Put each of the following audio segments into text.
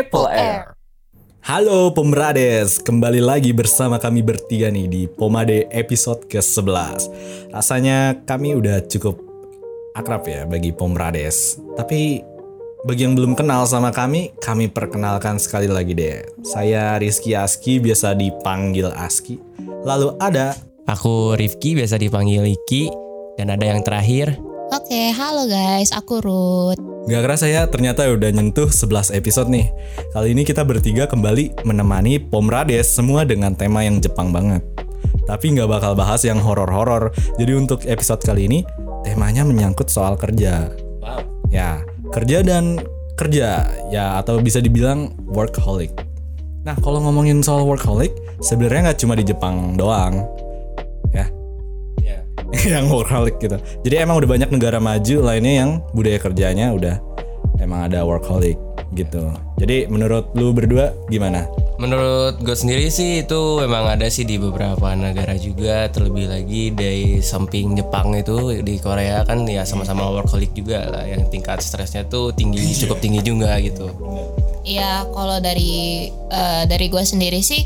Triple R. Halo Pomrades, kembali lagi bersama kami bertiga nih di Pomade episode ke-11 Rasanya kami udah cukup akrab ya bagi Pomrades. Tapi bagi yang belum kenal sama kami, kami perkenalkan sekali lagi deh. Saya Rizky Aski, biasa dipanggil Aski. Lalu ada Aku Rifki, biasa dipanggil Iki. Dan ada yang terakhir, Oke, halo guys, aku Ruth. Gak kerasa ya, ternyata udah nyentuh 11 episode nih. Kali ini kita bertiga kembali menemani Pomrades semua dengan tema yang Jepang banget. Tapi nggak bakal bahas yang horor-horor. Jadi untuk episode kali ini, temanya menyangkut soal kerja. Ya, kerja dan kerja. Ya, atau bisa dibilang workaholic. Nah, kalau ngomongin soal workaholic, sebenarnya nggak cuma di Jepang doang. Ya, yang workaholic gitu. Jadi emang udah banyak negara maju lainnya yang budaya kerjanya udah emang ada workaholic gitu. Jadi menurut lu berdua gimana? menurut gue sendiri sih itu memang ada sih di beberapa negara juga. Terlebih lagi dari samping Jepang itu di Korea kan ya sama-sama workaholic juga lah. Yang tingkat stresnya tuh tinggi, cukup tinggi juga gitu. Iya, kalau dari eh, dari gue sendiri sih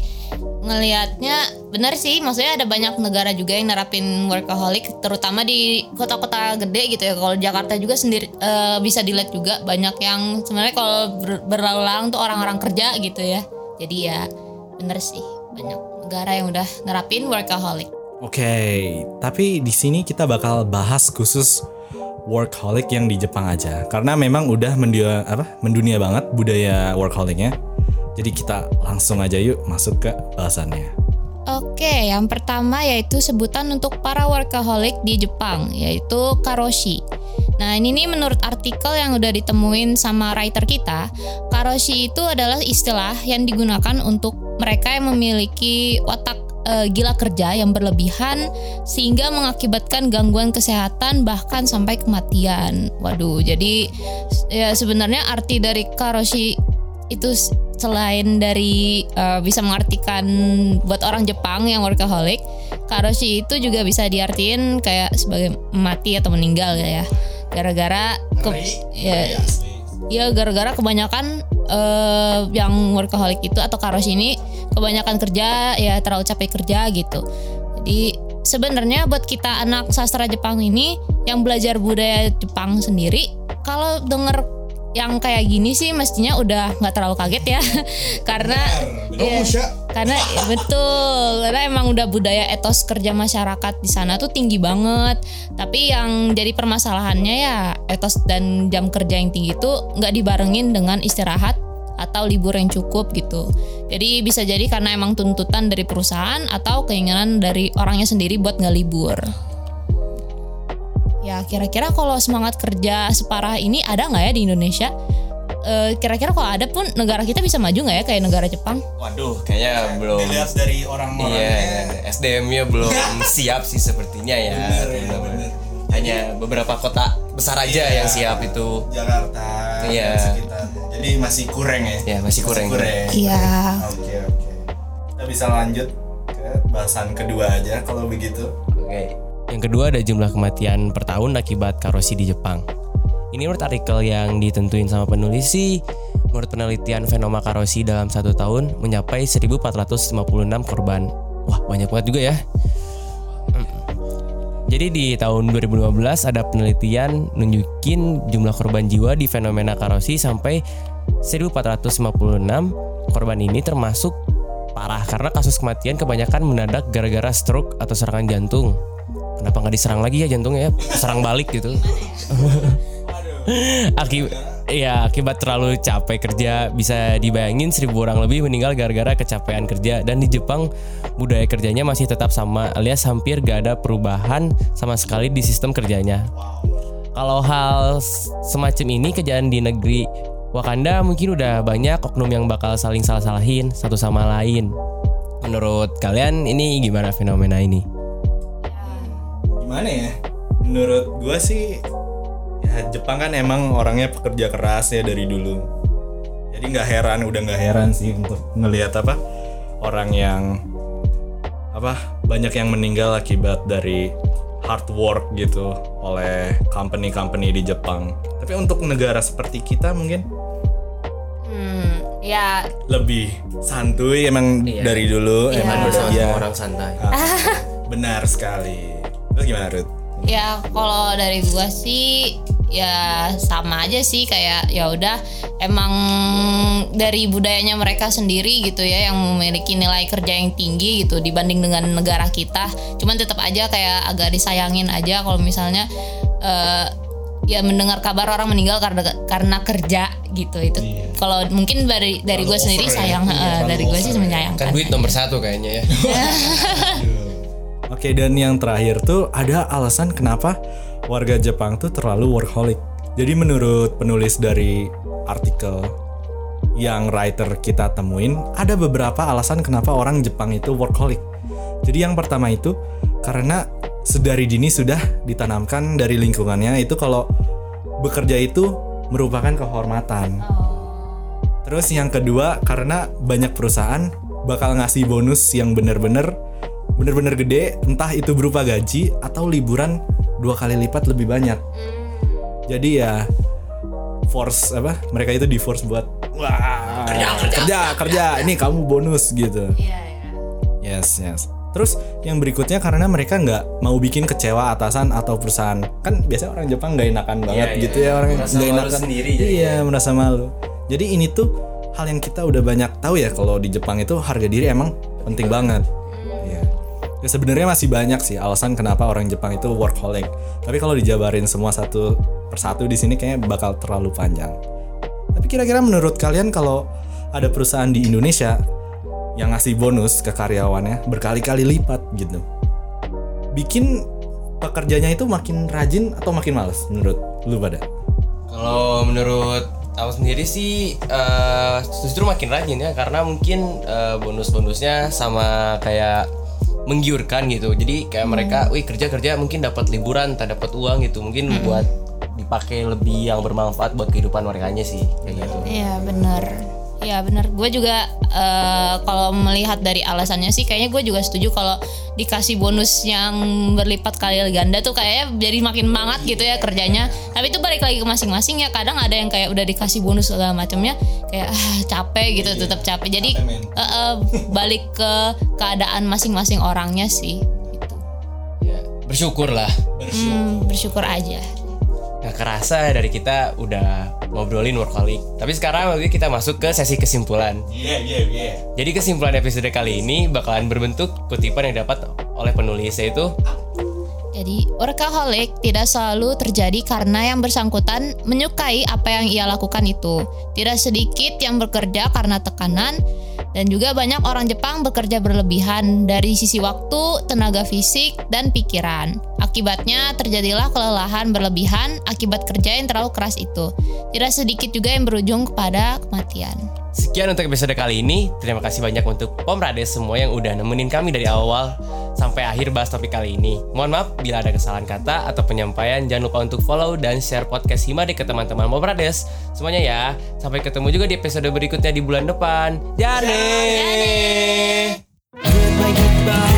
ngelihatnya benar sih, maksudnya ada banyak negara juga yang nerapin workaholic, terutama di kota-kota gede gitu ya. Kalau Jakarta juga sendiri eh, bisa dilihat juga banyak yang sebenarnya kalau ber- berlalu-lalang tuh orang-orang kerja gitu ya. Jadi ya bener sih banyak negara yang udah nerapin workaholic. Oke, tapi di sini kita bakal bahas khusus workaholic yang di Jepang aja karena memang udah mendunia apa? mendunia banget budaya workaholicnya. Jadi kita langsung aja yuk masuk ke bahasannya. Oke, yang pertama yaitu sebutan untuk para workaholic di Jepang, yaitu karoshi. Nah, ini nih menurut artikel yang udah ditemuin sama writer kita, karoshi itu adalah istilah yang digunakan untuk mereka yang memiliki otak eh, gila kerja yang berlebihan sehingga mengakibatkan gangguan kesehatan bahkan sampai kematian. Waduh, jadi ya sebenarnya arti dari karoshi itu selain dari eh, bisa mengartikan buat orang Jepang yang workaholic, karoshi itu juga bisa diartiin kayak sebagai mati atau meninggal ya. Gara-gara ke ya, ya gara-gara kebanyakan eh, yang workaholic itu atau karoshi ini kebanyakan kerja ya terlalu capek kerja gitu. Jadi sebenarnya buat kita anak sastra Jepang ini yang belajar budaya Jepang sendiri kalau denger yang kayak gini sih mestinya udah nggak terlalu kaget ya. Karena ya, karena ya, betul. Karena emang udah budaya etos kerja masyarakat di sana tuh tinggi banget. Tapi yang jadi permasalahannya ya etos dan jam kerja yang tinggi itu nggak dibarengin dengan istirahat atau libur yang cukup gitu. Jadi bisa jadi karena emang tuntutan dari perusahaan atau keinginan dari orangnya sendiri buat nggak libur Ya kira-kira kalau semangat kerja separah ini ada nggak ya di Indonesia? Eh, Kira-kira kalau ada pun negara kita bisa maju nggak ya kayak negara Jepang? Waduh, kayaknya belum. Dilihat dari orang-orangnya Iya, SDM-nya belum siap sih sepertinya ya. Bener-bener. Hanya beberapa kota besar aja yang siap itu. Jakarta Iya. dan sekitarnya. Jadi masih kurang ya? Ya, masih kurang. Iya. Oke oke. Kita bisa lanjut ke bahasan kedua aja kalau begitu. Oke. Yang kedua ada jumlah kematian per tahun akibat karosi di Jepang. Ini menurut artikel yang ditentuin sama penulis sih, menurut penelitian fenomena karosi dalam satu tahun mencapai 1456 korban. Wah banyak banget juga ya. Jadi di tahun 2015 ada penelitian nunjukin jumlah korban jiwa di fenomena karosi sampai 1456 korban ini termasuk parah karena kasus kematian kebanyakan mendadak gara-gara stroke atau serangan jantung. Kenapa nggak diserang lagi ya jantungnya ya? Serang balik gitu. Akibat ya akibat terlalu capek kerja bisa dibayangin seribu orang lebih meninggal gara-gara kecapean kerja dan di Jepang budaya kerjanya masih tetap sama alias hampir gak ada perubahan sama sekali di sistem kerjanya. Kalau hal semacam ini kejadian di negeri Wakanda mungkin udah banyak oknum yang bakal saling salah-salahin satu sama lain. Menurut kalian ini gimana fenomena ini? Gimana ya? Menurut gua sih ya Jepang kan emang orangnya pekerja keras ya dari dulu. Jadi nggak heran, udah nggak heran sih untuk ngelihat apa orang yang apa banyak yang meninggal akibat dari hard work gitu oleh company-company di Jepang. Tapi untuk negara seperti kita mungkin Hmm, Ya lebih santuy emang Iya. dari dulu Iya. emang udah ya. orang santai. Benar sekali. Terus gimana Ruth? Ya kalau dari gua sih ya sama aja sih kayak ya udah emang dari budayanya mereka sendiri gitu ya yang memiliki nilai kerja yang tinggi gitu dibanding dengan negara kita. Cuman tetap aja kayak agak disayangin aja kalau misalnya eh, ya mendengar kabar orang meninggal karena karena kerja gitu itu. Kalau mungkin dari dari gue sendiri ya. sayang Iya, eh, terlalu dari gue sih ya. menyayangkan. Kan duit nomor satu kayaknya ya. Oke dan yang terakhir tuh ada alasan kenapa warga Jepang tuh terlalu workaholic. Jadi menurut penulis dari artikel yang writer kita temuin, ada beberapa alasan kenapa orang Jepang itu workaholic. Jadi yang pertama itu karena sedari dini sudah ditanamkan dari lingkungannya itu kalau bekerja itu merupakan kehormatan. Terus yang kedua karena banyak perusahaan bakal ngasih bonus yang bener-bener bener-bener gede, entah itu berupa gaji atau liburan dua kali lipat lebih banyak. Jadi ya force apa? Mereka itu di force buat wah kerja kerja kerja, ini kamu bonus gitu. Iya, iya. Yes yes. Terus yang berikutnya karena mereka nggak mau bikin kecewa atasan atau perusahaan. Kan biasanya orang Jepang nggak enakan banget iya. gitu ya orang nggak enakan sendiri jadinya. Iya merasa malu. Jadi ini tuh hal yang kita udah banyak tahu ya kalau di Jepang itu harga diri emang penting banget. Ya sebenarnya masih banyak sih alasan kenapa orang Jepang itu workaholic. Tapi kalau dijabarin semua satu persatu di sini kayaknya bakal terlalu panjang. Tapi kira-kira menurut kalian kalau ada perusahaan di Indonesia yang ngasih bonus ke karyawannya berkali-kali lipat gitu. Bikin pekerjanya itu makin rajin atau makin males menurut lu pada? Kalau menurut aku sendiri sih eh, justru makin rajin ya karena mungkin eh, bonus-bonusnya sama kayak menggiurkan gitu. Jadi kayak mereka, wih kerja kerja mungkin dapat liburan, tak dapat uang gitu. Mungkin buat dipakai lebih yang bermanfaat buat kehidupan mereka sih kayak gitu. Iya benar. Iya benar. Gue juga eh, kalau melihat dari alasannya sih, kayaknya gue juga setuju kalau dikasih bonus yang berlipat kali ganda tuh kayaknya jadi makin semangat gitu ya kerjanya. Tapi itu balik lagi ke masing-masing ya. Kadang ada yang kayak udah dikasih bonus segala macamnya kayak ah, capek gitu, tetap capek. Jadi Capek, eh, eh, balik ke keadaan masing-masing orangnya sih. Gitu. Ya, bersyukur lah. Hmm, bersyukur aja. Gak kerasa dari kita udah ngobrolin workaholic. Tapi sekarang waktu kita masuk ke sesi kesimpulan. Iya iya iya. Jadi kesimpulan episode kali ini bakalan berbentuk kutipan yang dapat oleh penulis yaitu Jadi, workaholic tidak selalu terjadi karena yang bersangkutan menyukai apa yang ia lakukan itu. Tidak sedikit yang bekerja karena tekanan, dan juga banyak orang Jepang bekerja berlebihan dari sisi waktu, tenaga fisik, dan pikiran. Akibatnya terjadilah kelelahan berlebihan akibat kerja yang terlalu keras itu. Tidak sedikit juga yang berujung kepada kematian. Sekian untuk episode kali ini. Terima kasih banyak untuk Pom Rades semua yang udah nemenin kami dari awal Sampai akhir bahas topik kali ini. Mohon maaf bila ada kesalahan kata atau penyampaian. Jangan lupa untuk follow dan share podcast Hima Himade ke teman-teman Mobrades. Semuanya ya. Sampai ketemu juga di episode berikutnya di bulan depan. Jane. Jane. Goodbye, goodbye.